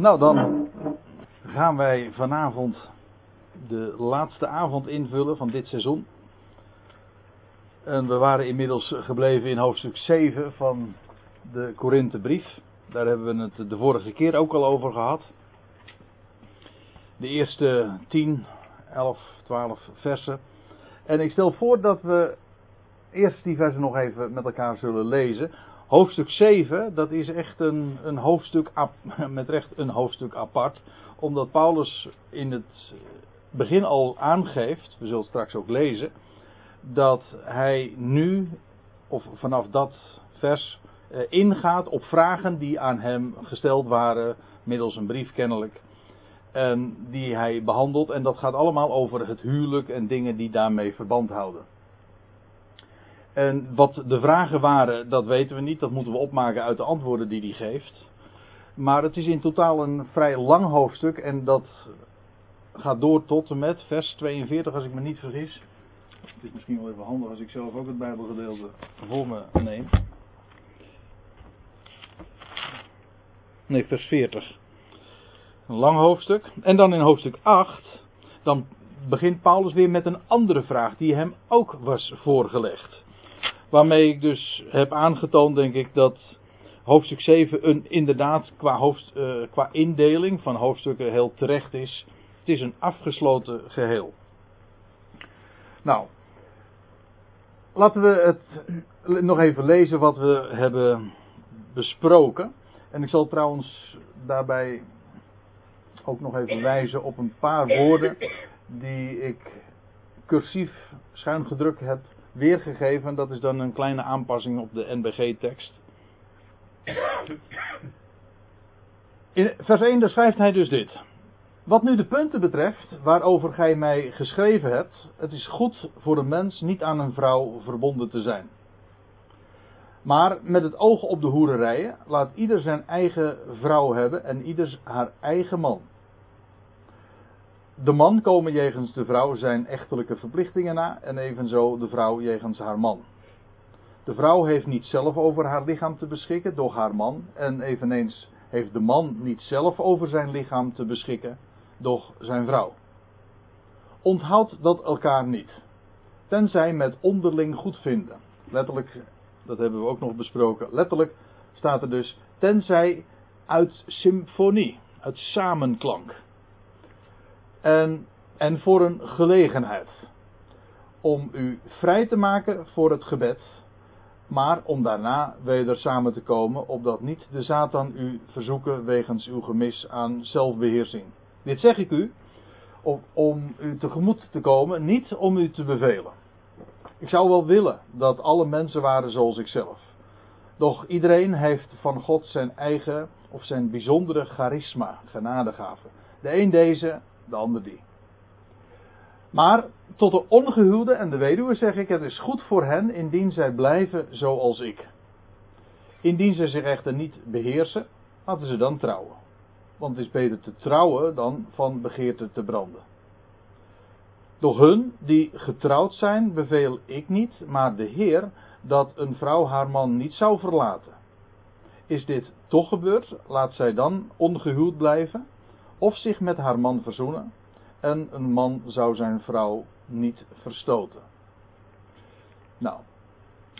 Nou, dan gaan wij vanavond de laatste avond invullen van dit seizoen. En we waren inmiddels gebleven in hoofdstuk 7 van de Korinthebrief. Daar hebben we het de vorige keer ook al over gehad. De eerste 10, 11, 12 versen. En ik stel voor dat we eerst die versen nog even met elkaar zullen lezen. Hoofdstuk 7, dat is echt een, een hoofdstuk, met recht een hoofdstuk apart. Omdat Paulus in het begin al aangeeft, we zullen het straks ook lezen, dat hij nu, of vanaf dat vers, eh, ingaat op vragen die aan hem gesteld waren, middels een brief kennelijk. En die hij behandelt. En dat gaat allemaal over het huwelijk en dingen die daarmee verband houden. En wat de vragen waren, dat weten we niet. Dat moeten we opmaken uit de antwoorden die hij geeft. Maar het is in totaal een vrij lang hoofdstuk. En dat gaat door tot en met vers 42, als ik me niet vergis. Het is misschien wel even handig als ik zelf ook het Bijbelgedeelte voor me neem. Nee, vers 40. Een lang hoofdstuk. En dan in hoofdstuk 8, dan begint Paulus weer met een andere vraag die hem ook was voorgelegd. Waarmee ik dus heb aangetoond, denk ik, dat hoofdstuk 7 een, inderdaad qua, hoofd, uh, qua indeling van hoofdstukken heel terecht is. Het is een afgesloten geheel. Nou, laten we het nog even lezen wat we hebben besproken. En ik zal trouwens daarbij ook nog even wijzen op een paar woorden die ik cursief schuin gedrukt heb weergegeven. Dat is dan een kleine aanpassing op de NBG-tekst. In vers 1 daar schrijft hij dus dit. Wat nu de punten betreft waarover gij mij geschreven hebt, het is goed voor een mens niet aan een vrouw verbonden te zijn. Maar met het oog op de hoererijen laat ieder zijn eigen vrouw hebben en ieder haar eigen man. De man komen jegens de vrouw zijn echtelijke verplichtingen na en evenzo de vrouw jegens haar man. De vrouw heeft niet zelf over haar lichaam te beschikken, doch haar man. En eveneens heeft de man niet zelf over zijn lichaam te beschikken, doch zijn vrouw. Onthoud dat elkaar niet, tenzij met onderling goedvinden. Letterlijk, dat hebben we ook nog besproken, letterlijk staat er dus, tenzij uit symfonie, uit samenklank. En, en voor een gelegenheid. Om u vrij te maken voor het gebed. Maar om daarna weder samen te komen, opdat niet de Satan u verzoeken wegens uw gemis aan zelfbeheersing. Dit zeg ik u, om, om u tegemoet te komen, niet om u te bevelen. Ik zou wel willen dat alle mensen waren zoals ikzelf. Doch iedereen heeft van God zijn eigen of zijn bijzondere charisma, genadegave. De een deze, de ander die. Maar tot de ongehuwde en de weduwe zeg ik: het is goed voor hen indien zij blijven zoals ik. Indien zij zich echter niet beheersen, laten ze dan trouwen. Want het is beter te trouwen dan van begeerte te branden. Doch hun die getrouwd zijn, beveel ik niet, maar de Heer, dat een vrouw haar man niet zou verlaten. Is dit toch gebeurd, laat zij dan ongehuwd blijven of zich met haar man verzoenen. En een man zou zijn vrouw niet verstoten. Nou,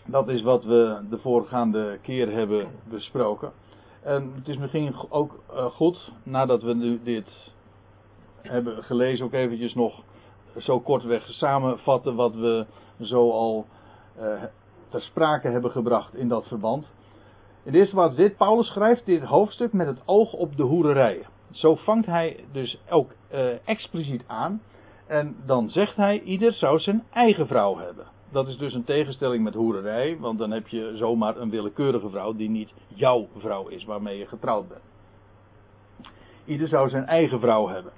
dat is wat we de voorgaande keer hebben besproken. En het is misschien ook uh, goed, nadat we nu dit hebben gelezen, ook eventjes nog zo kortweg samenvatten wat we zo al uh, ter sprake hebben gebracht in dat verband. In de eerste plaats dit, Paulus schrijft dit hoofdstuk met het oog op de hoererijen. Zo vangt hij dus ook uh, expliciet aan. En dan zegt hij, ieder zou zijn eigen vrouw hebben. Dat is dus een tegenstelling met hoererij, want dan heb je zomaar een willekeurige vrouw die niet jouw vrouw is waarmee je getrouwd bent. Ieder zou zijn eigen vrouw hebben.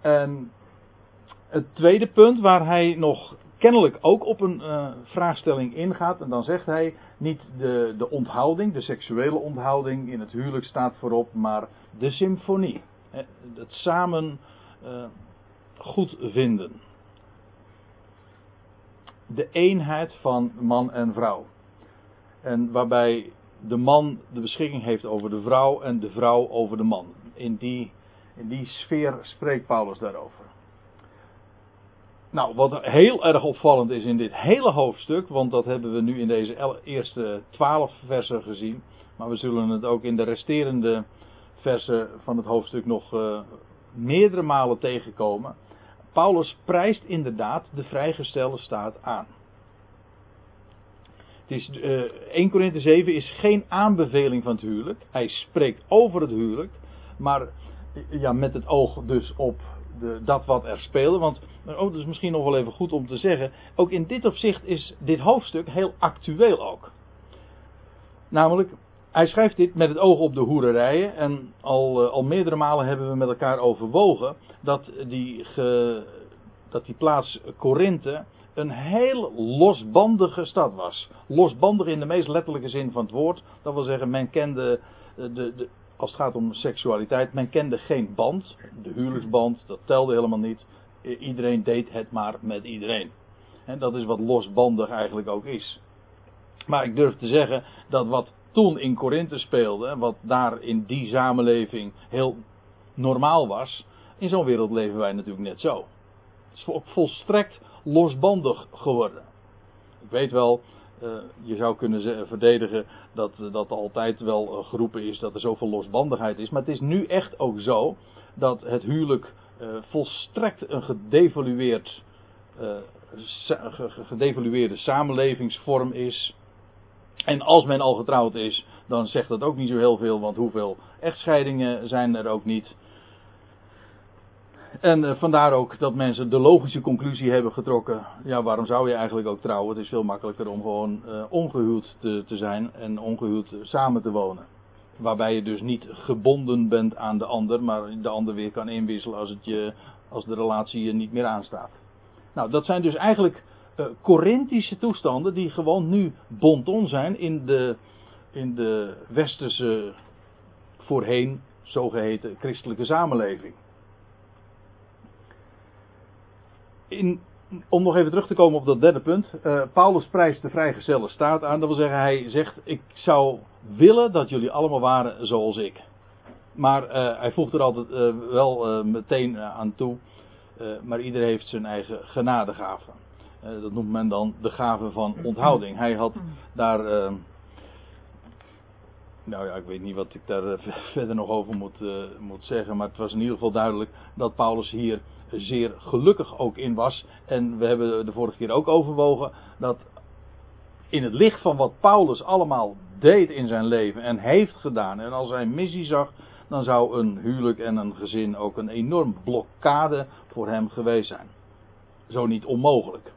En het tweede punt waar hij nog kennelijk ook op een uh, vraagstelling ingaat. En dan zegt hij niet de, de onthouding, de seksuele onthouding in het huwelijk staat voorop, maar de symfonie. Het samen uh, goed vinden. De eenheid van man en vrouw. En waarbij de man de beschikking heeft over de vrouw en de vrouw over de man. in, die, in die sfeer spreekt Paulus daarover. Nou, wat heel erg opvallend is in dit hele hoofdstuk, want dat hebben we nu in deze eerste twaalf versen gezien, maar we zullen het ook in de resterende versen van het hoofdstuk nog uh, meerdere malen tegenkomen. Paulus prijst inderdaad de vrijgestelde staat aan. Het is, uh, eh, 1 Korinthe 7 is geen aanbeveling van het huwelijk. Hij spreekt over het huwelijk, maar ja, met het oog dus op de, dat wat er speelde. Want, oh, dat is misschien nog wel even goed om te zeggen, ook in dit opzicht is dit hoofdstuk heel actueel ook. Namelijk, hij schrijft dit met het oog op de hoererijen. En al, uh, al meerdere malen hebben we met elkaar overwogen dat die, dat die plaats Korinthe een heel losbandige stad was. Losbandig in de meest letterlijke zin van het woord. Dat wil zeggen, men kende, eh, de, de, als het gaat om seksualiteit, men kende geen band. De huwelijksband, dat telde helemaal niet. Iedereen deed het maar met iedereen. En dat is wat losbandig eigenlijk ook is. Maar ik durf te zeggen dat wat toen in Korinthe speelde, wat daar in die samenleving heel normaal was, in zo'n wereld leven wij natuurlijk net zo. Het is volstrekt losbandig geworden. Ik weet wel, uh, je zou kunnen verdedigen dat dat altijd wel uh, geroepen is dat er zoveel losbandigheid is. Maar het is nu echt ook zo dat het huwelijk uh, volstrekt een gedevalueerd, gedevalueerde samenlevingsvorm is. En als men al getrouwd is, dan zegt dat ook niet zo heel veel, want hoeveel echtscheidingen zijn er ook niet. En uh, vandaar ook dat mensen de logische conclusie hebben getrokken. Ja, waarom zou je eigenlijk ook trouwen? Het is veel makkelijker om gewoon uh, ongehuwd te, te, zijn en ongehuwd samen te wonen. Waarbij je dus niet gebonden bent aan de ander, maar de ander weer kan inwisselen als, het je, als de relatie je niet meer aanstaat. Nou, dat zijn dus eigenlijk Corinthische toestanden die gewoon nu bonton zijn in de, in de westerse voorheen zogeheten christelijke samenleving. In, om nog even terug te komen op dat derde punt. Uh, Paulus prijst de vrijgezelle staat aan. Dat wil zeggen, hij zegt: Ik zou willen dat jullie allemaal waren zoals ik. Maar uh, hij voegt er altijd wel meteen aan toe. maar ieder heeft zijn eigen genadegaven. Dat noemt men dan de gave van onthouding. Hij had daar. nou ja, ik weet niet wat ik daar verder nog over moet, moet zeggen. Maar het was in ieder geval duidelijk dat Paulus hier zeer gelukkig ook in was. En we hebben de vorige keer ook overwogen dat in het licht van wat Paulus allemaal deed in zijn leven en heeft gedaan. En als hij missie zag, dan zou een huwelijk en een gezin ook een enorm blokkade voor hem geweest zijn. Zo niet onmogelijk.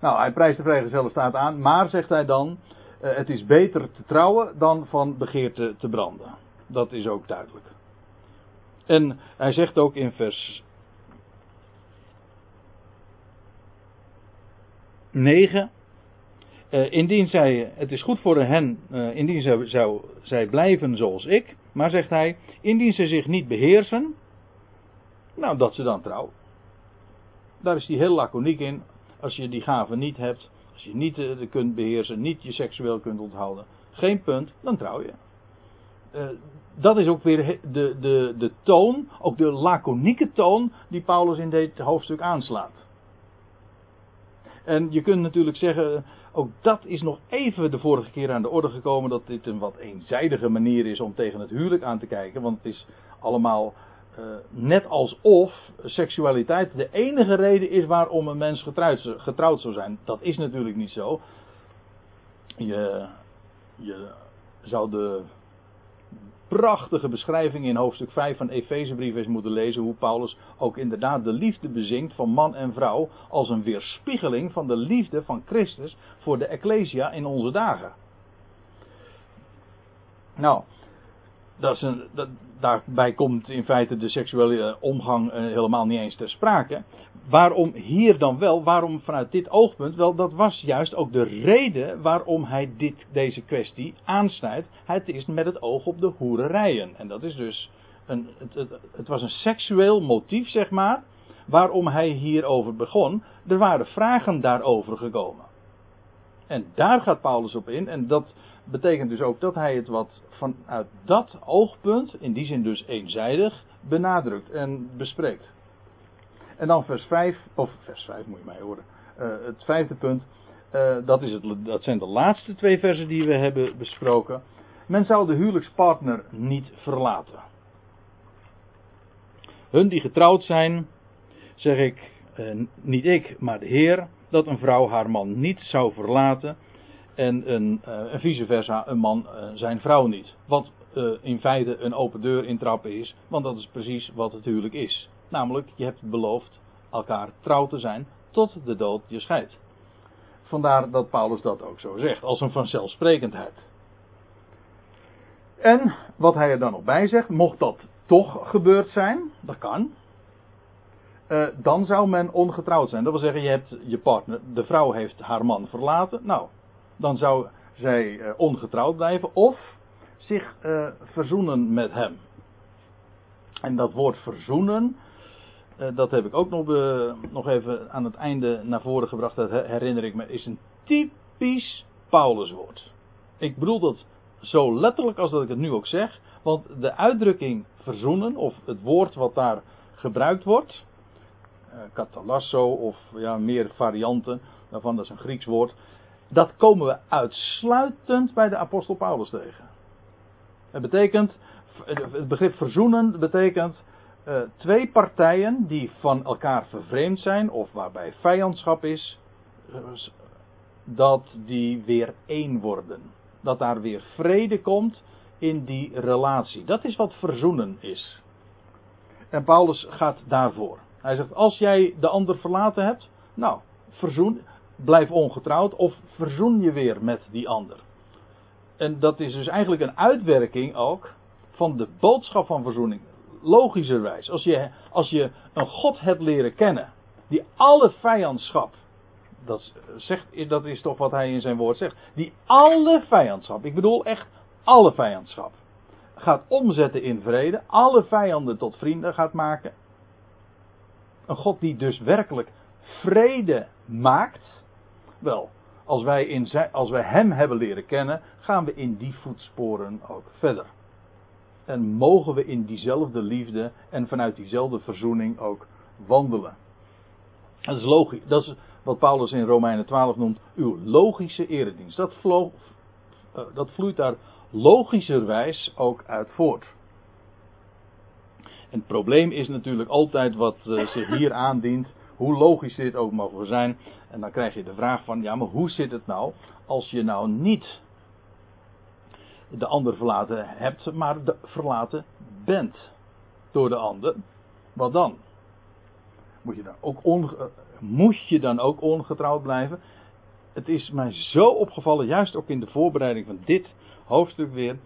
Nou, hij prijst de vrijgezelle staat aan, maar zegt hij dan, eh, het is beter te trouwen dan van begeerte te branden. Dat is ook duidelijk. En hij zegt ook in vers 9. Uh, indien zij, het is goed voor hen, uh, indien zij, zou, zij blijven zoals ik. Maar zegt hij, indien ze zich niet beheersen, nou dat ze dan trouwen. Daar is hij heel laconiek in. Als je die gaven niet hebt, als je niet uh, kunt beheersen, niet je seksueel kunt onthouden, geen punt, dan trouw je. Uh, dat is ook weer de, de, de toon, ook de laconieke toon die Paulus in dit hoofdstuk aanslaat. En je kunt natuurlijk zeggen, ook dat is nog even de vorige keer aan de orde gekomen, dat dit een wat eenzijdige manier is om tegen het huwelijk aan te kijken. Want het is allemaal uh, net alsof seksualiteit de enige reden is waarom een mens getrouwd, getrouwd zou zijn. Dat is natuurlijk niet zo. Je, je zou de prachtige beschrijving in hoofdstuk 5 van Efezebrief eens moeten lezen. Hoe Paulus ook inderdaad de liefde bezingt van man en vrouw. Als een weerspiegeling van de liefde van Christus voor de Ecclesia in onze dagen. Nou, dat dat, daarbij komt in feite de seksuele omgang eh, helemaal niet eens ter sprake. Waarom hier dan wel? Waarom vanuit dit oogpunt? Wel, dat was juist ook de reden waarom hij dit, deze kwestie aansnijdt. Het is met het oog op de hoererijen. En dat is dus een, het, het was een seksueel motief, zeg maar, waarom hij hierover begon. Er waren vragen daarover gekomen. En daar gaat Paulus op in. En dat betekent dus ook dat hij het wat vanuit dat oogpunt, in die zin dus eenzijdig, benadrukt en bespreekt. En dan vers 5, of vers 5 moet je mij horen. Uh, het vijfde punt, uh, dat, is het, dat zijn de laatste twee versen die we hebben besproken. Men zou de huwelijkspartner niet verlaten. Hun die getrouwd zijn, zeg ik, uh, niet ik, maar de Heer, dat een vrouw haar man niet zou verlaten en, een, uh, en vice versa een man uh, zijn vrouw niet. Wat uh, in feite een open deur intrappen is, want dat is precies wat het huwelijk is. Namelijk, je hebt beloofd elkaar trouw te zijn tot de dood je scheidt. Vandaar dat Paulus dat ook zo zegt, als een vanzelfsprekendheid. En wat hij er dan nog bij zegt, mocht dat toch gebeurd zijn, dat kan, dan zou men ongetrouwd zijn. Dat wil zeggen, je hebt je partner, de vrouw heeft haar man verlaten. Nou, dan zou zij uh, ongetrouwd blijven of zich uh, verzoenen met hem. En dat woord verzoenen, dat heb ik ook nog, nog even aan het einde naar voren gebracht. Dat herinner ik me, is een typisch Pauluswoord. Ik bedoel dat zo letterlijk als dat ik het nu ook zeg. Want de uitdrukking verzoenen, of het woord wat daar gebruikt wordt, katalasso of ja, meer varianten daarvan, dat is een Grieks woord. Dat komen we uitsluitend bij de apostel Paulus tegen. Het betekent, het begrip verzoenen betekent uh, twee partijen die van elkaar vervreemd zijn of waarbij vijandschap is, dat die weer één worden. Dat daar weer vrede komt in die relatie. Dat is wat verzoenen is. En Paulus gaat daarvoor. Hij zegt, als jij de ander verlaten hebt, nou, verzoen, blijf ongetrouwd of verzoen je weer met die ander. En dat is dus eigenlijk een uitwerking ook van de boodschap van verzoening. Logischerwijs, als je, als je een God hebt leren kennen, die alle vijandschap, dat, zegt, dat is toch wat hij in zijn woord zegt, die alle vijandschap, ik bedoel echt alle vijandschap, gaat omzetten in vrede, alle vijanden tot vrienden gaat maken. Een God die dus werkelijk vrede maakt. Wel, als wij, in als Hem hebben leren kennen, gaan we in die voetsporen ook verder. En mogen we in diezelfde liefde en vanuit diezelfde verzoening ook wandelen. Dat is logisch. Dat is wat Paulus in Romeinen 12 noemt uw logische eredienst. Dat, uh, dat vloeit daar logischerwijs ook uit voort. En het probleem is natuurlijk altijd wat uh, zich hier aandient. Hoe logisch dit ook mogen zijn. En dan krijg je de vraag van, ja maar hoe zit het nou als je nou niet de ander verlaten hebt, maar de verlaten bent door de ander. Wat dan? Moet je dan ook, onge, moet je dan ook ongetrouwd blijven? Het is mij zo opgevallen, juist ook in de voorbereiding van dit hoofdstuk weer,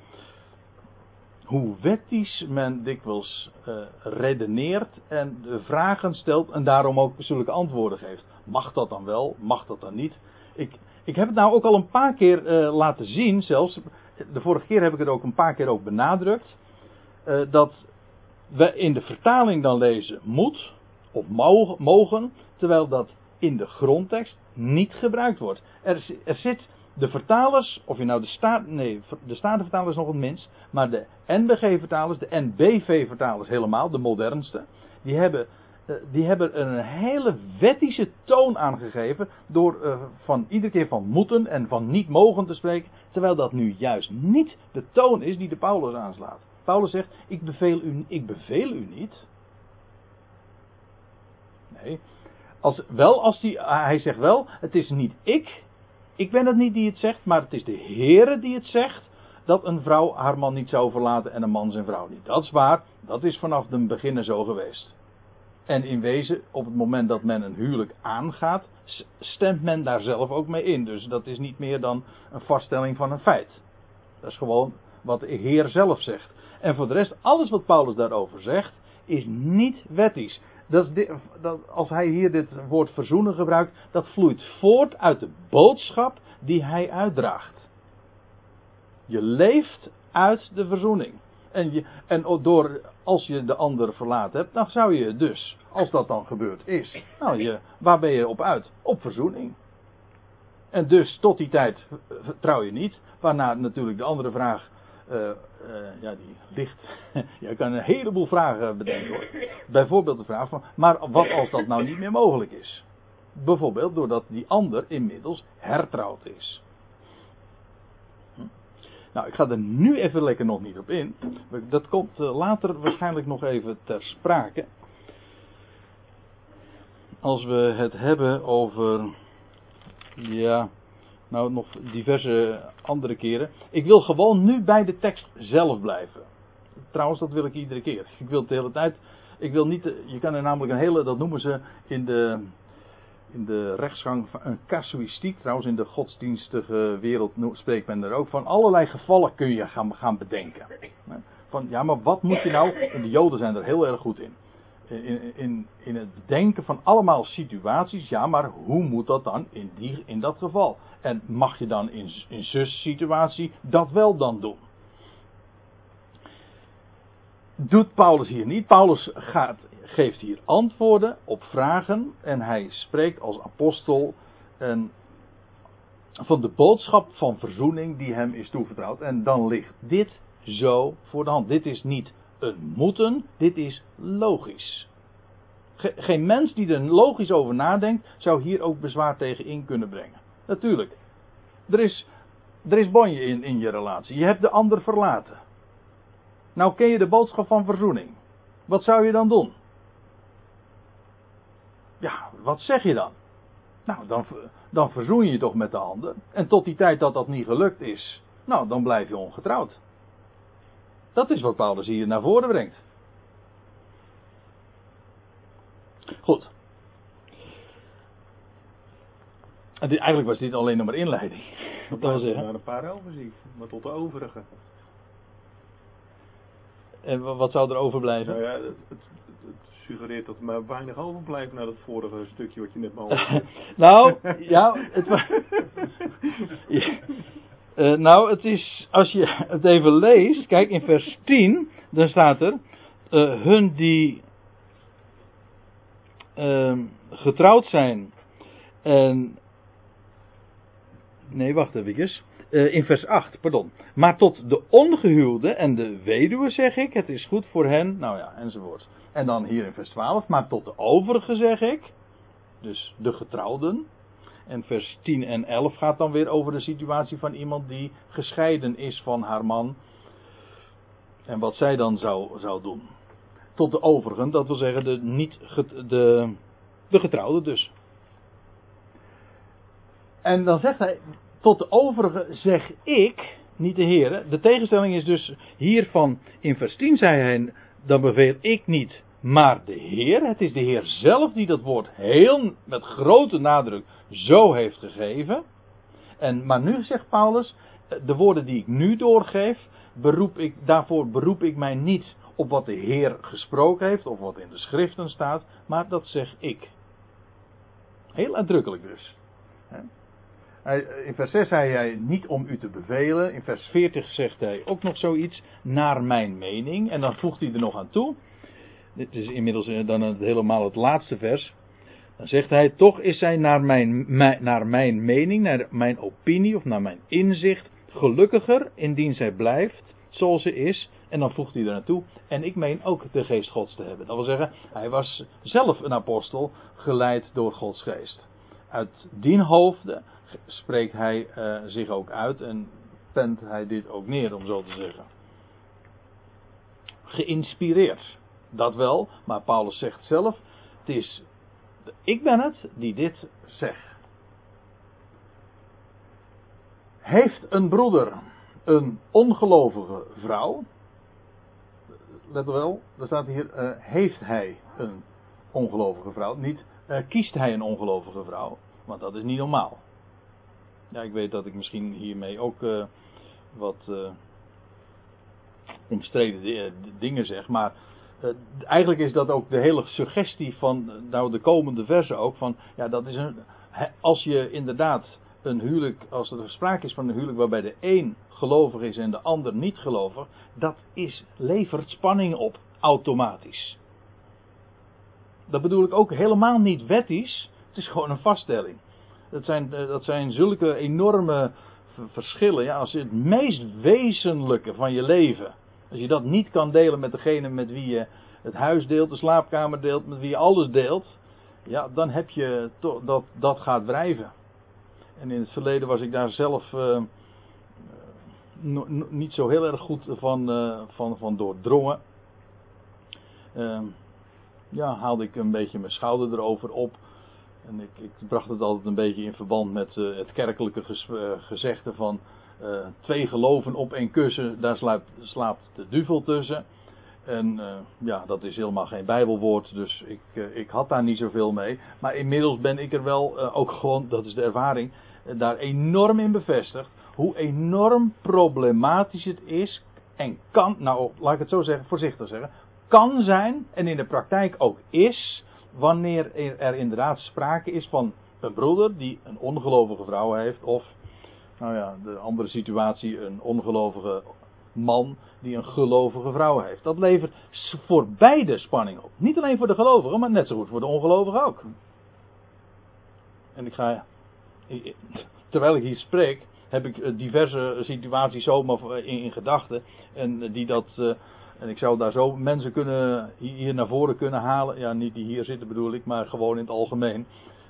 hoe wettisch men dikwijls uh, redeneert en vragen stelt en daarom ook zulke antwoorden geeft. Mag dat dan wel? Mag dat dan niet? Ik, ik heb het nou ook al een paar keer uh, laten zien, zelfs. De vorige keer heb ik het ook een paar keer ook benadrukt. Uh, dat we in de vertaling dan lezen moet of mogen, terwijl dat in de grondtekst niet gebruikt wordt. Er, er zit de vertalers, of je nou de staat, nee, de statenvertalers nog het minst, maar de NBG-vertalers, de NBV-vertalers helemaal, de modernste, die hebben, eh, die hebben een hele wettische toon aangegeven door uh, van iedere keer van moeten en van niet mogen te spreken, terwijl dat nu juist niet de toon is die de Paulus aanslaat. Paulus zegt, ik beveel u, ik beveel u niet. Nee, als, wel als die, hij zegt wel, het is niet ik ik ben het niet die het zegt, maar het is de Heere die het zegt dat een vrouw haar man niet zou verlaten en een man zijn vrouw niet. Dat is waar, dat is vanaf de beginnen zo geweest. En in wezen, op het moment dat men een huwelijk aangaat, stemt men daar zelf ook mee in. Dus dat is niet meer dan een vaststelling van een feit. Dat is gewoon wat de Heer zelf zegt. En voor de rest, alles wat Paulus daarover zegt, is niet wettisch. Dat als hij hier dit woord verzoenen gebruikt, dat vloeit voort uit de boodschap die hij uitdraagt. Je leeft uit de verzoening. En, je, en door, als je de ander verlaten hebt, dan zou je dus, als dat dan gebeurd is, nou je, waar ben je op uit? Op verzoening. En dus tot die tijd trouw je niet. Waarna natuurlijk de andere vraag. Uh, ja, die ligt. je kan een heleboel vragen bedenken hoor. Bijvoorbeeld de vraag van. Maar wat als dat nou niet meer mogelijk is? Bijvoorbeeld doordat die ander inmiddels hertrouwd is. Hm? Nou, ik ga er nu even lekker nog niet op in. Dat komt eh, later waarschijnlijk nog even ter sprake. Als we het hebben over. Ja, nou nog diverse andere keren. Ik wil gewoon nu bij de tekst zelf blijven. Trouwens, dat wil ik iedere keer. Ik wil de hele tijd. Ik wil niet. Je kan er namelijk een hele. Dat noemen ze in de in de rechtsgang een casuïstiek, trouwens in de godsdienstige wereld spreekt men er ook van. Allerlei gevallen kun je gaan, gaan bedenken. Van ja, maar wat moet je nou, en de Joden zijn er heel erg goed in. In, in, in het bedenken van allemaal situaties, ja, maar hoe moet dat dan in, die, in dat geval? En mag je dan in, in zus situatie dat wel dan doen? doet Paulus hier niet. Paulus gaat, geeft hier antwoorden op vragen en hij spreekt als apostel en van de boodschap van verzoening die hem is toevertrouwd. En dan ligt dit zo voor de hand. Dit is niet een moeten, dit is logisch. geen mens die er logisch over nadenkt, zou hier ook bezwaar tegen in kunnen brengen. Natuurlijk. Er is, er is bonje in, in je relatie. Je hebt de ander verlaten. Nou ken je de boodschap van verzoening. Wat zou je dan doen? Ja, wat zeg je dan? Nou, dan, dan verzoen je je toch met de handen. En tot die tijd dat dat niet gelukt is, nou, dan blijf je ongetrouwd. Dat is wat Paulus hier naar voren brengt. Goed. En dit, eigenlijk was dit alleen nog maar inleiding. Dat wil zeggen. een paar overzicht, maar tot de overige. En wat zou er overblijven? Nou ja, het, het, het, suggereert dat er maar weinig overblijft na dat vorige stukje wat je net maar Nou, ja, het ja. Uh, nou, het is, als je het even leest, kijk in vers 10, dan staat er, uh, hun die uh, getrouwd zijn en, nee, wacht even, uh, in vers 8, pardon. Maar tot de ongehuwde en de weduwe zeg ik, het is goed voor hen, nou ja, enzovoort. En dan hier in vers 12, maar tot de overige zeg ik, dus de getrouwden. En vers 10 en 11 gaat dan weer over de situatie van iemand die gescheiden is van haar man. En wat zij dan zou, zou doen. Tot de overigen, dat wil zeggen de, niet, de, de getrouwden dus. En dan zegt hij, tot de overige zeg ik, niet de Heer. De tegenstelling is dus hiervan in vers 10 zei hij, dan beveel ik niet, maar de Heer. Het is de Heer zelf die dat woord heel met grote nadruk zo heeft gegeven. En, maar nu zegt Paulus, de woorden die ik nu doorgeef, beroep ik, daarvoor beroep ik mij niet op wat de Heer gesproken heeft of wat in de schriften staat, maar dat zeg ik. Heel uitdrukkelijk dus. In vers 6 zei hij niet om u te bevelen. In vers 40 zegt hij ook nog zoiets. Naar mijn mening. En dan voegt hij er nog aan toe. Dit is inmiddels eh, dan helemaal het laatste vers. Dan zegt hij: Toch is zij naar mijn, naar mijn mening, naar mijn opinie of naar mijn inzicht gelukkiger indien zij blijft zoals ze is. En dan voegt hij er naartoe. En ik meen ook de geest Gods te hebben. Dat wil zeggen, hij was zelf een apostel, geleid door Gods geest. Uit dien hoofde spreekt hij uh, zich ook uit en pent hij dit ook neer, om zo te zeggen. Geïnspireerd, dat wel, maar Paulus zegt zelf: het is, ik ben het die dit zeg. Heeft een broeder een ongelovige vrouw? Let wel, er staat hier: uh, heeft hij een ongelovige vrouw? Niet uh, kiest hij een ongelovige vrouw, want dat is niet normaal. Ja, ik weet dat ik misschien hiermee ook uh, wat omstreden dingen zeg, maar eigenlijk is dat ook de hele suggestie van nou, de komende verse ook. Van, ja, dat is een, als je inderdaad een huwelijk, als er sprake is van een huwelijk waarbij de een gelovig is en de ander niet gelovig, dat is, levert spanning op, automatisch. Dat bedoel ik ook helemaal niet wettisch, het is gewoon een vaststelling. Dat zijn, eh, dat zijn zulke enorme verschillen. Ja, als het meest wezenlijke van je leven, als je dat niet kan delen met degene met wie je het huis deelt, de slaapkamer deelt, met wie je alles deelt, ja, dan heb je dat, dat gaat wrijven. En in het verleden was ik daar zelf eh, niet zo heel erg goed van, eh, van, van doordrongen. Ehm, ja, haalde ik een beetje mijn schouder erover op. En ik, ik bracht het altijd een beetje in verband met eh, het kerkelijke gezegde van eh, twee geloven op één kussen, daar slaapt, de duivel tussen. En eh, ja, dat is helemaal geen bijbelwoord, dus ik, eh, ik had daar niet zoveel mee. Maar inmiddels ben ik er wel ook gewoon, dat is de ervaring, daar enorm in bevestigd. Hoe enorm problematisch het is en kan, nou laat ik het zo zeggen, voorzichtig zeggen, kan zijn en in de praktijk ook is, wanneer er er inderdaad sprake is van een broeder die een ongelovige vrouw heeft, of, nou ja, de andere situatie, een ongelovige man die een gelovige vrouw heeft. Dat levert voor beide spanning op. Niet alleen voor de gelovigen, maar net zo goed voor de ongelovigen ook. En ik ga, terwijl ik hier spreek, heb ik eh, diverse situaties zomaar in, in gedachten. En eh, die dat, eh, en ik zou daar zo mensen kunnen, hier naar voren kunnen halen. Ja, niet die hier zitten bedoel ik, maar gewoon in het algemeen.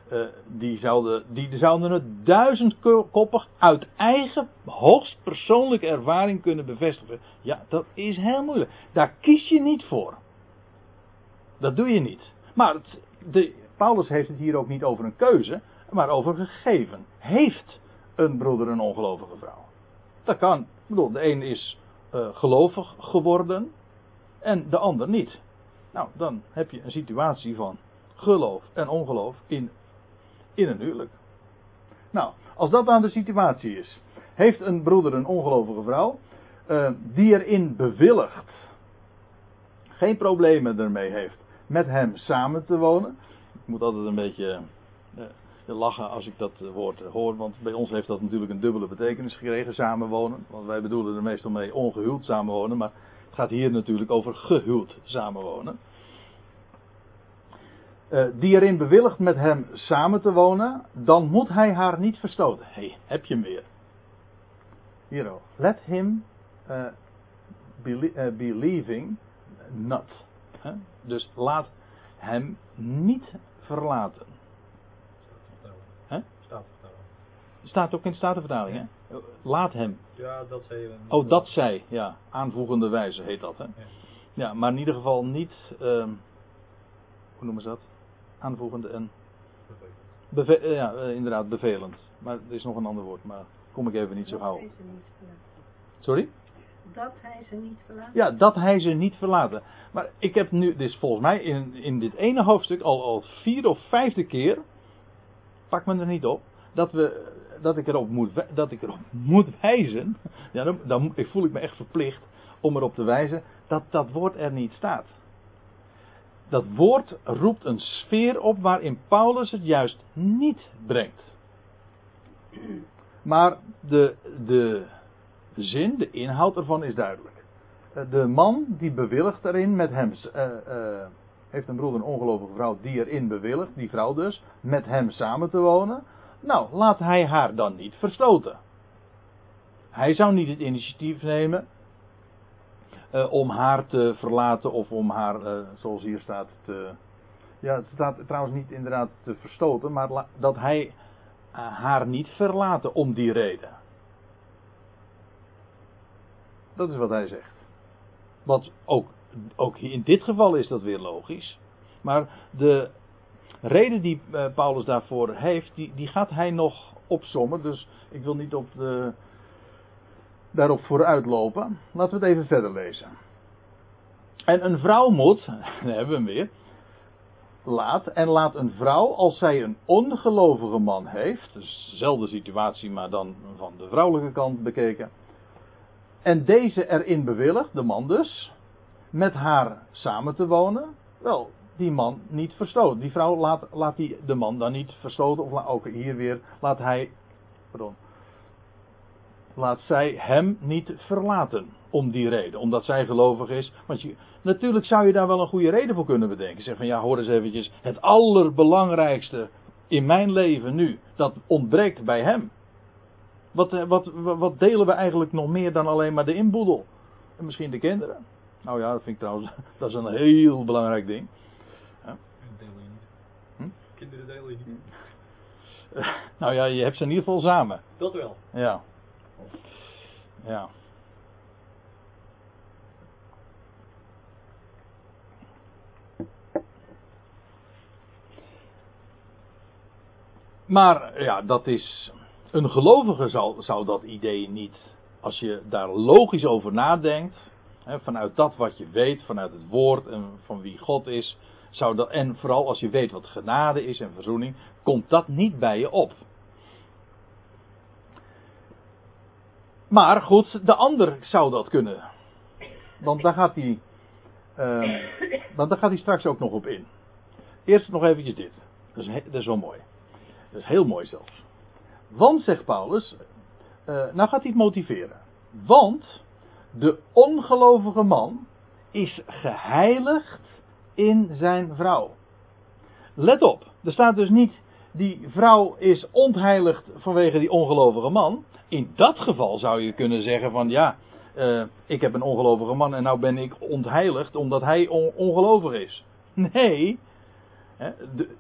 Eh, die, zouden, die zouden het duizendkoppig uit eigen hoogst persoonlijke ervaring kunnen bevestigen. Ja, dat is heel moeilijk. Daar kies je niet voor. Dat doe je niet. Maar de, Paulus heeft het hier ook niet over een keuze, maar over gegeven. Heeft een broeder een ongelovige vrouw? Dat kan. Ik bedoel, de een is eh, gelovig geworden en de ander niet. Nou, dan heb je een situatie van geloof en ongeloof in, in een huwelijk. Nou, als dat dan de situatie is, heeft een broeder een ongelovige vrouw, eh, die erin bewilligt, geen problemen ermee heeft met hem samen te wonen. Ik moet altijd een beetje eh, lachen als ik dat eh, woord eh, hoor, want bij ons heeft dat natuurlijk een dubbele betekenis gekregen, samenwonen. Want wij bedoelen er meestal mee ongehuwd samenwonen, maar het gaat hier natuurlijk over gehuwd samenwonen. Eh, die erin bewilligt met hem samen te wonen, dan moet hij haar niet verstoten. Hé, hey, heb je hem weer. Hier ook. Let him eh, eh, believing not. Dus laat hem niet verlaten. Hè? Staat ook in de Statenvertaling, hè? Laat hem. Ja, dat zei je. Oh, dat zij, ja. Aanvoegende wijze heet dat, hè? Ja, maar in ieder geval niet. ehm, hoe noemen ze dat? Aanvoegende en. Beve eh, ja, eh, inderdaad, bevelend. Maar er is nog een ander woord, maar kom ik even niet zo Dat gauw. hij ze niet verlaten. Sorry? Dat hij ze niet verlaat. Ja, dat hij ze niet verlaten. Maar ik heb nu, dit is volgens mij in, in dit ene hoofdstuk al, al vier of vijfde keer, pak me er niet op, dat, we, dat, ik, erop moet, dat ik erop moet wijzen, ja, dan, dan ik voel ik me echt verplicht om erop te wijzen dat dat woord er niet staat. Dat woord roept een sfeer op waarin Paulus het juist niet brengt. Maar de, de zin, de inhoud ervan is duidelijk. Eh, De man die bewilligt erin met hem, eh, eh, heeft een broeder, een ongelovige vrouw, die erin bewilligt, die vrouw dus, met hem samen te wonen. Nou, laat hij haar dan niet verstoten. Hij zou niet het initiatief nemen eh, om haar te verlaten of om haar, eh, zoals hier staat, te. Ja, het staat trouwens niet inderdaad te verstoten, maar dat hij eh, haar niet verlaten om die reden. Dat is wat hij zegt. Wat ook, ook in dit geval is dat weer logisch. Maar de reden die Paulus daarvoor heeft, die, die gaat hij nog opsommen. Dus ik wil niet op de, daarop vooruitlopen. Laten we het even verder lezen. En een vrouw moet, daar hebben we hem weer. Laat, en laat een vrouw, als zij een ongelovige man heeft, dus dezelfde situatie, maar dan van de vrouwelijke kant bekeken. En deze erin bewilligt, de man dus, met haar samen te wonen. Wel, die man niet verstoten. Die vrouw laat, laat die, de man dan niet verstoten. Of ook hier weer, laat hij, pardon, laat zij hem niet verlaten. Om die reden, omdat zij gelovig is. Want je, natuurlijk zou je daar wel een goede reden voor kunnen bedenken. Zeg van ja, hoor eens eventjes, het allerbelangrijkste in mijn leven nu, dat ontbreekt bij hem. Wat, eh, wat, wat delen we eigenlijk nog meer dan alleen maar de inboedel? En misschien de kinderen. Nou ja, dat vind ik trouwens, dat is een heel belangrijk ding. Delen je niet. Hm? Kinderen delen je niet. Nou ja, je hebt ze in ieder geval samen. Dat wel. Ja. Ja. Maar ja, dat is. Een gelovige zou, zou dat idee niet. Als je daar logisch over nadenkt. Hè, vanuit dat wat je weet, vanuit het woord en van wie God is. Zou dat, en vooral als je weet wat genade is en verzoening. Komt dat niet bij je op. Maar goed, de ander zou dat kunnen. Want daar gaat hij. eh, want daar gaat hij straks ook nog op in. Eerst nog eventjes dit. Dat is, he- dat is wel mooi. Dat is heel mooi zelfs. Want, zegt Paulus. eh, nou gaat hij het motiveren. Want de ongelovige man is geheiligd in zijn vrouw. Let op, er staat dus niet die vrouw is ontheiligd vanwege die ongelovige man. In dat geval zou je kunnen zeggen van ja, eh, ik heb een ongelovige man en nou ben ik ontheiligd omdat hij on- ongelovig is. Nee,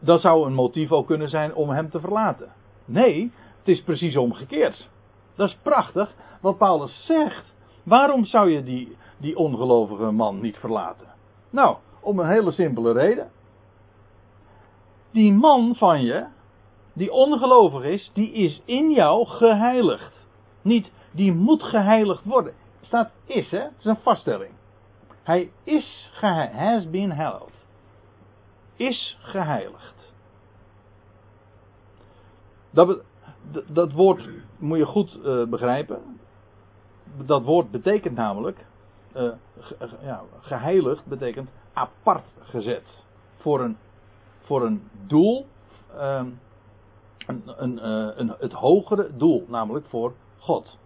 dat zou een motief ook kunnen zijn om hem te verlaten. Nee, het is precies omgekeerd. Dat is prachtig wat Paulus zegt. Waarom zou je die, die ongelovige man niet verlaten? Nou, om een hele simpele reden. Die man van je, die ongelovig is, die is in jou geheiligd. Niet, die moet geheiligd worden. Staat is, hè? Het is een vaststelling. Hij is geheiligd. Has been held. Is geheiligd. Dat, dat woord moet je goed eh, begrijpen. Dat woord betekent namelijk. eh, ja, geheiligd betekent apart gezet. Voor een, voor een doel. ehm, een, eh, een, het hogere doel, namelijk voor God.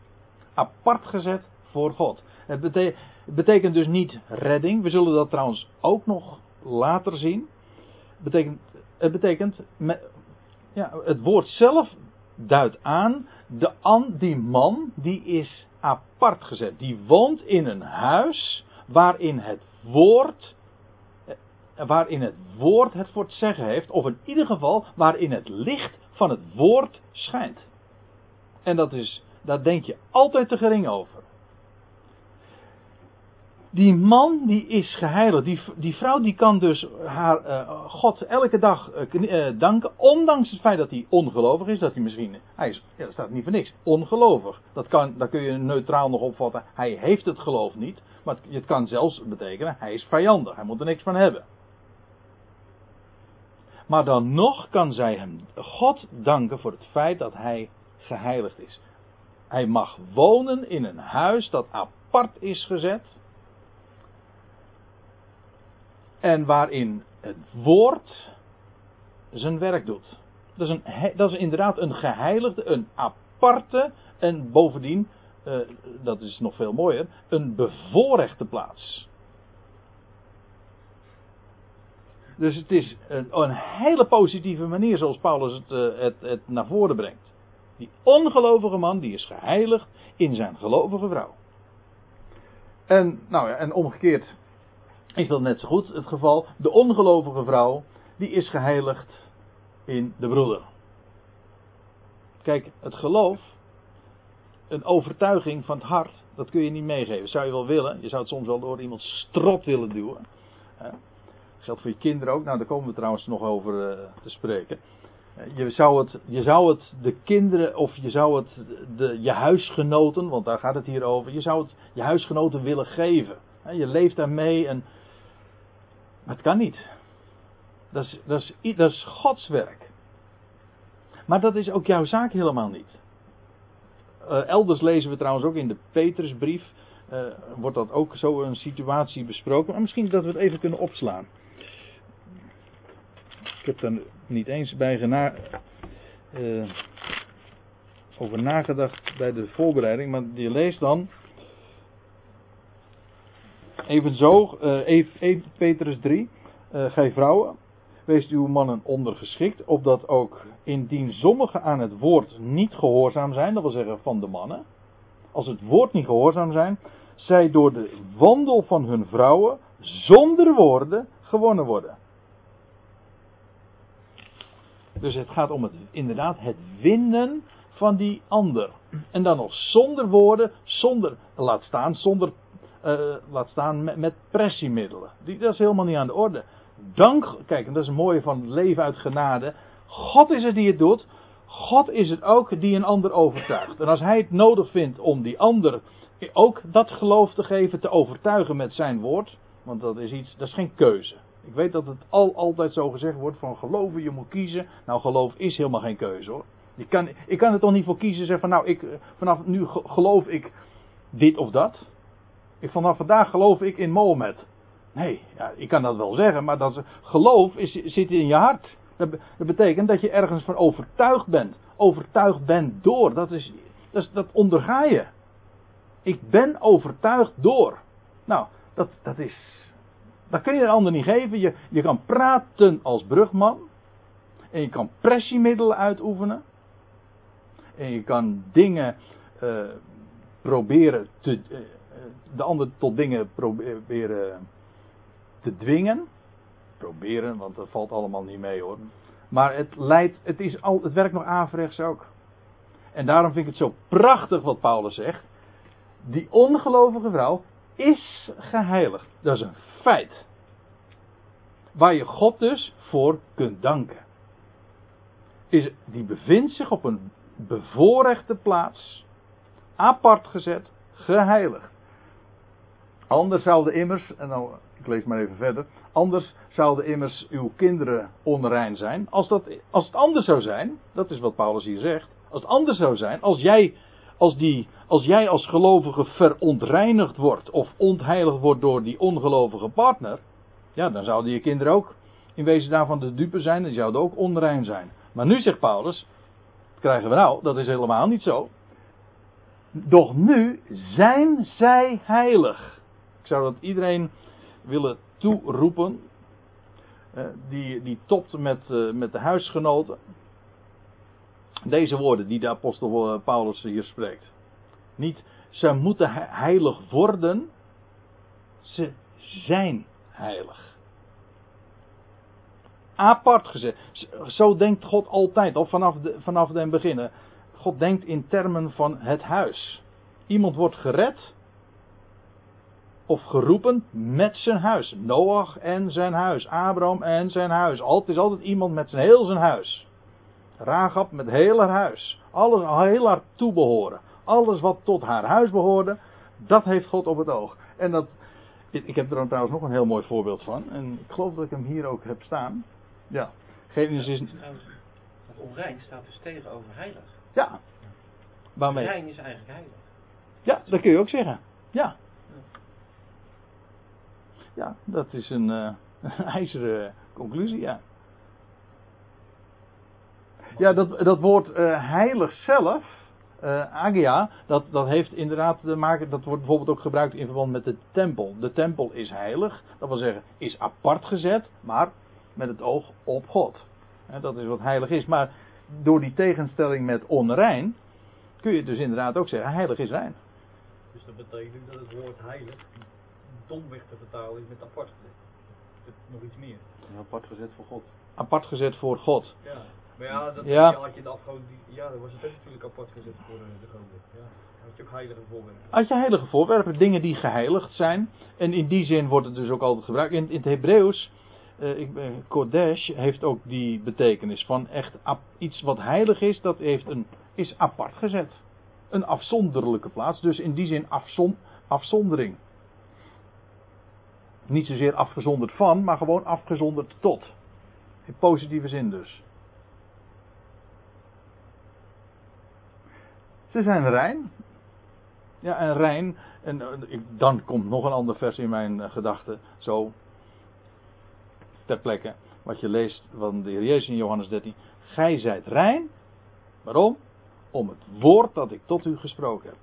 Apart gezet voor God. Het bete- het betekent dus niet redding. We zullen dat trouwens ook nog later zien. Het betekent, het betekent ja, het woord zelf duidt aan, de die man die is apart gezet. Die woont in een huis waarin het woord, eh, waarin het woord het voor het zeggen heeft, of in ieder geval waarin het licht van het woord schijnt. En dat is, daar denk je altijd te gering over. Die man die is geheiligd. Die, die vrouw die kan dus haar eh, God elke dag eh, eh, danken. Ondanks het feit dat hij ongelovig is. Dat hij misschien. Hij is, ja, dat staat niet voor niks. Ongelovig. Dat kan, daar kun je neutraal nog opvatten. Hij heeft het geloof niet. Maar het, het kan zelfs betekenen. Hij is vijandig. Hij moet er niks van hebben. Maar dan nog kan zij hem God danken voor het feit dat hij geheiligd is. Hij mag wonen in een huis dat apart is gezet. En waarin het woord zijn werk doet. Dat is, een, dat is inderdaad een geheiligde, een aparte en bovendien, eh, dat is nog veel mooier, een bevoorrechte plaats. Dus het is een, een hele positieve manier zoals Paulus het, eh, het, het naar voren brengt. Die ongelovige man die is geheiligd in zijn gelovige vrouw. En, nou ja, en omgekeerd is dat net zo goed het geval. De ongelovige vrouw, die is geheiligd in de broeder. Kijk, het geloof, een overtuiging van het hart, dat kun je niet meegeven. Zou je wel willen, je zou het soms wel door iemand strot willen duwen. Geldt voor je kinderen ook, nou daar komen we trouwens nog over eh, te spreken. Eh, Je zou, het, je zou het de kinderen, of je zou het de, je huisgenoten, want daar gaat het hier over, je zou het je huisgenoten willen geven. Je leeft daarmee en. Maar het kan niet. Dat is, dat, is, dat is Gods werk. Maar dat is ook jouw zaak helemaal niet. Eh, elders lezen we trouwens ook in de Petrusbrief. wordt dat ook zo een situatie besproken. Maar misschien dat we het even kunnen opslaan. Heb er niet eens bij gena eh, over nagedacht bij de voorbereiding. Maar je leest dan. Evenzo, eh 1 Petrus 3. eh gij vrouwen, Wees uw mannen ondergeschikt, opdat ook indien sommigen aan het woord niet gehoorzaam zijn, dat wil zeggen van de mannen, als het woord niet gehoorzaam zijn, zij door de wandel van hun vrouwen zonder woorden gewonnen worden. Dus het gaat om het, inderdaad het winnen van die ander. En dan nog zonder woorden, zonder, laat staan, zonder, eh, laat staan met, met pressiemiddelen. Die, dat is helemaal niet aan de orde. Dank, kijk, en dat is het mooie van leven uit genade. God is het die het doet. God is het ook die een ander overtuigt. En als hij het nodig vindt om die ander ook dat geloof te geven, te overtuigen met zijn woord. Want dat is iets, dat is geen keuze. Ik weet dat het al, altijd zo gezegd wordt van geloven, je moet kiezen. Nou, geloof is helemaal geen keuze hoor. Je kan, ik kan er toch niet voor kiezen zeggen van nou, ik, vanaf nu geloof ik dit of dat. Ik, vanaf vandaag geloof ik in Mohammed. Nee, ja, ik kan dat wel zeggen, maar dat geloof is, zit in je hart. Dat, betekent dat je ergens van overtuigd bent. Overtuigd bent door. Dat, is, dat, dat onderga je. Ik ben overtuigd door. Nou, dat, dat is. Dat kun je een ander niet geven. Je, je kan praten als brugman. En je kan pressiemiddelen uitoefenen. En je kan dingen uh, proberen te. Uh, de ander tot dingen proberen te dwingen. Proberen, want dat valt allemaal niet mee hoor. Maar het leidt, het, is al, het werkt nog averechts ook. En daarom vind ik het zo prachtig wat Paulus zegt. Die ongelovige vrouw is geheiligd. Dat is een feit. Waar je God dus voor kunt danken. Is, die bevindt zich op een bevoorrechte plaats. Apart gezet, geheiligd. Anders zouden immers, en nou, ik lees maar even verder. Anders zouden immers uw kinderen onrein zijn. Als, dat, als het anders zou zijn, dat is wat Paulus hier zegt. Als het anders zou zijn, als jij als, die, als jij als gelovige verontreinigd wordt of ontheiligd wordt door die ongelovige partner, ja, dan zouden je kinderen ook in wezen daarvan de dupe zijn die zouden ook onrein zijn. Maar nu zegt Paulus, wat krijgen we nou? Dat is helemaal niet zo. Doch nu zijn zij heilig. Ik zou dat iedereen willen toeroepen. Eh, die, die topt met, eh, met de huisgenoten. Deze woorden die de apostel eh, Paulus hier spreekt. Niet, ze moeten heilig worden. Ze zijn heilig. Apart gezet. Zo denkt God altijd, of vanaf, de, vanaf den beginnen. God denkt in termen van het huis. Iemand wordt gered of geroepen met zijn huis. Noach en zijn huis. Abraham en zijn huis. Het is altijd iemand met zijn heel zijn huis. Rahab met heel haar huis. Alles, heel haar toebehoren. Alles wat tot haar huis behoorde, dat heeft God op het oog. En dat, ik heb er trouwens nog een heel mooi voorbeeld van. En ik geloof dat ik hem hier ook heb staan. Ja. Genesis. Ja, onrein staat dus tegenover heilig. Ja. Waarmee? Rein is eigenlijk heilig. Ja, dat kun je ook zeggen. Ja. Ja, dat is een, uh, een ijzeren conclusie, ja. Ja, dat, dat woord uh, heilig zelf, uh, agia, dat, dat heeft inderdaad te maken, dat wordt bijvoorbeeld ook gebruikt in verband met de tempel. De tempel is heilig, dat wil zeggen, is apart gezet, maar met het oog op God. En dat is wat heilig is. Maar door die tegenstelling met onrein, kun je dus inderdaad ook zeggen, heilig is rein. Dus dat betekent dat het woord heilig domweg te vertalen is met apart gezet. Nog iets meer. apart gezet voor God. Apart gezet voor God. Ja. Maar ja, dat Ja. had je de afgoden, ja, dan was het ook natuurlijk apart gezet voor eh, de goden. Ja. Dan had je ook heilige voorwerpen. Als je heilige voorwerpen, dingen die geheiligd zijn. En in die zin wordt het dus ook altijd gebruikt. In, in het Hebreeuws, ik ben- Kodesh heeft ook die betekenis van echt ap- iets wat heilig is, dat heeft een, is apart gezet. Een afzonderlijke plaats, dus in die zin afzon, afzondering. Niet zozeer afgezonderd van, maar gewoon afgezonderd tot. In positieve zin dus. Ze zijn rein. Ja, en rein. En eh, dan komt nog een ander vers in mijn eh, gedachten. Zo. Ter plekke. Wat je leest van de Heer Jezus in Johannes 13. Gij zijt rein. Waarom? Om het woord dat ik tot u gesproken heb.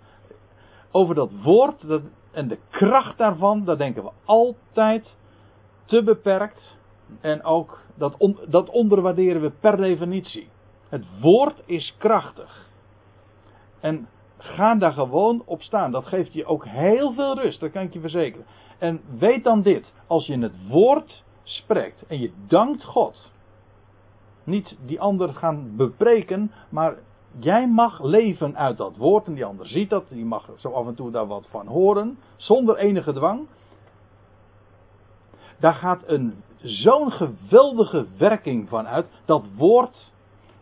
Over dat woord dat, en de kracht daarvan, daar denken we altijd te beperkt. En ook dat, dat onderwaarderen we per definitie. Het woord is krachtig. En ga daar gewoon op staan. Dat geeft je ook heel veel rust, dat kan ik je verzekeren. En weet dan dit: als je het woord spreekt en je dankt God, niet die ander gaan bepreken, maar jij mag leven uit dat woord en die ander ziet dat, die mag zo af en toe daar wat van horen, zonder enige dwang. Daar gaat een zo'n geweldige werking van uit. Dat woord,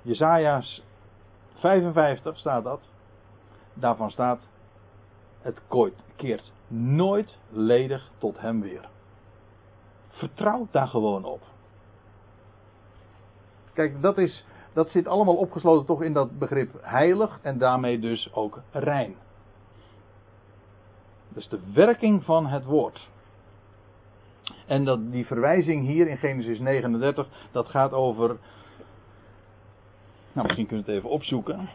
Jezaja's 55 staat dat. Daarvan staat, het keert nooit ledig tot hem weer. Vertrouw daar gewoon op. Kijk, dat, is, dat zit allemaal opgesloten toch in dat begrip heilig en daarmee dus ook rein. Dus de werking van het woord. En dat, die verwijzing hier in Genesis 39, dat gaat over. Nou, misschien kunnen we het even opzoeken.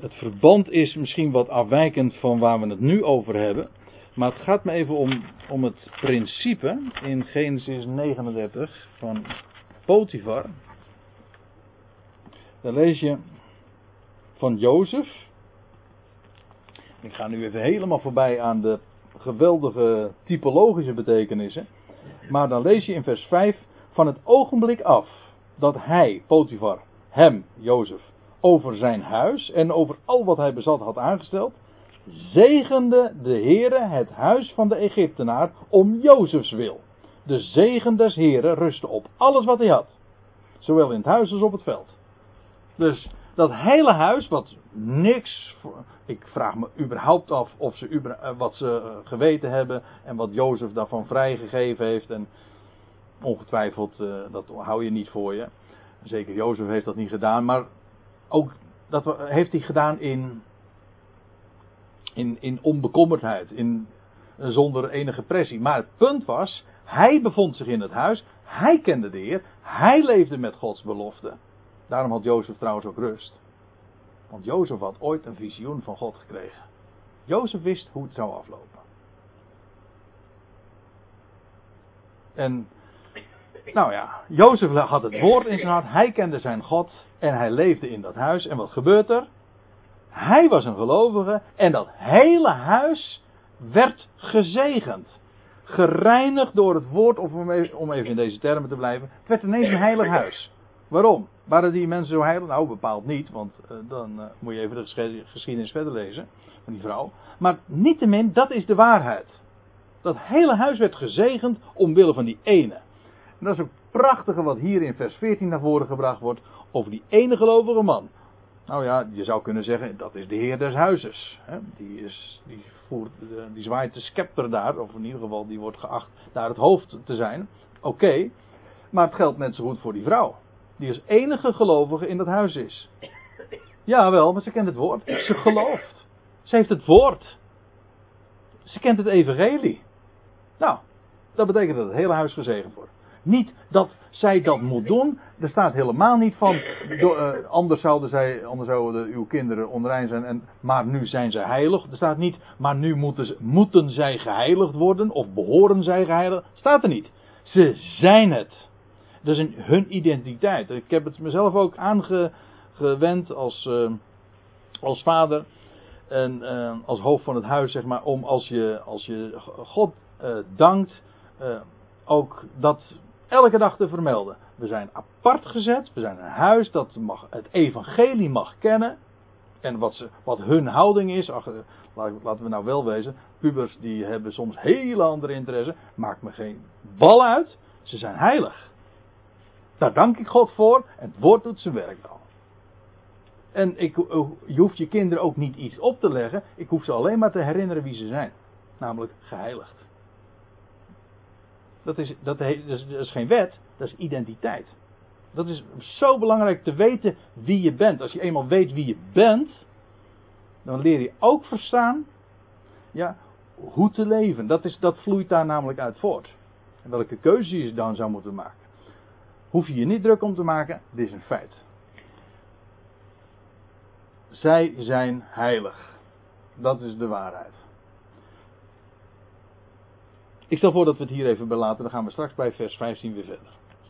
Het verband is misschien wat afwijkend van waar we het nu over hebben. Maar het gaat me even om, om het principe in Genesis 39 van Potifar. Daar lees je van Jozef. Ik ga nu even helemaal voorbij aan de geweldige typologische betekenissen. Maar dan lees je in vers 5 van het ogenblik af dat hij, Potifar, hem, Jozef, over zijn huis en over al wat hij bezat had aangesteld, zegende de Heere het huis van de Egyptenaar om Jozefs wil. De zegen des Heeren rustte op alles wat hij had, zowel in het huis als op het veld. Dus dat hele huis, wat niks. Ik vraag me überhaupt af of ze eh, wat ze eh, geweten hebben en wat Jozef daarvan vrijgegeven heeft. En ongetwijfeld, eh, dat hou je niet voor je. Zeker Jozef heeft dat niet gedaan, maar ook dat heeft hij gedaan in, in, in onbekommerdheid, in, eh, zonder enige pressie. Maar het punt was, hij bevond zich in het huis, hij kende de Heer, hij leefde met Gods belofte. Daarom had Jozef trouwens ook rust. Want Jozef had ooit een visioen van God gekregen. Jozef wist hoe het zou aflopen. En, nou ja, Jozef had het woord in zijn hart, hij kende zijn God en hij leefde in dat huis. En wat gebeurt er? Hij was een gelovige en dat hele huis werd gezegend. Gereinigd door het woord, of om even, in deze termen te blijven. Het werd ineens een heilig huis. Waarom? Waren die mensen zo heilig? Nou, bepaald niet, want eh, dan eh, moet je even de geschiedenis verder lezen van die vrouw. Maar niettemin, dat is de waarheid. Dat hele huis werd gezegend omwille van die ene. En dat is ook prachtige wat hier in vers 14 naar voren gebracht wordt over die ene gelovige man. Nou ja, je zou kunnen zeggen, dat is de heer des huizes. Hè? Die, is, die, voert, de- die zwaait de scepter daar, of in ieder geval die wordt geacht daar het hoofd te zijn. Oké, maar het geldt net zo goed voor die vrouw. Die als enige gelovige in dat huis is. Jawel, maar ze kent het woord. Ze gelooft. Ze heeft het woord. Ze kent het evangelie. Nou, dat betekent dat het hele huis gezegend wordt. Niet dat zij dat moet doen. Er staat helemaal niet van. eh, anders zouden, zij, anders zouden uw kinderen onrein zijn. En, maar nu zijn zij heilig. Er staat niet. Maar nu moeten, ze, moeten zij geheiligd worden. Of behoren zij geheiligd. Staat er niet. Ze zijn het. Dat is hun identiteit. Ik heb het mezelf ook aangewend als, eh, als vader. En eh, als hoofd van het huis, zeg maar. Om als je, als je God dankt. ook dat elke dag te vermelden. We zijn apart gezet. We zijn een huis dat mag, het evangelie mag kennen. En wat, ze, wat hun houding is. Ach, eh, laten we nou wel wezen. Pubers die hebben soms hele andere interesse. Maakt me geen bal uit. Ze zijn heilig. Daar dank ik God voor. En het woord doet zijn werk dan. En ik, je hoeft je kinderen ook niet iets op te leggen. Ik hoef ze alleen maar te herinneren wie ze zijn. Namelijk geheiligd. Dat is, dat, is, geen wet, dat is identiteit. Dat is zo belangrijk te weten wie je bent. Als je eenmaal weet wie je bent, dan leer je ook verstaan ja, hoe te leven. Dat, is, dat vloeit daar namelijk uit voort. En welke keuze je dan zou moeten maken. Hoef je je niet druk om te maken, dit is een feit. Zij zijn heilig. Dat is de waarheid. Ik stel voor dat we het hier even belaten. Dan gaan we straks bij vers 15 weer verder.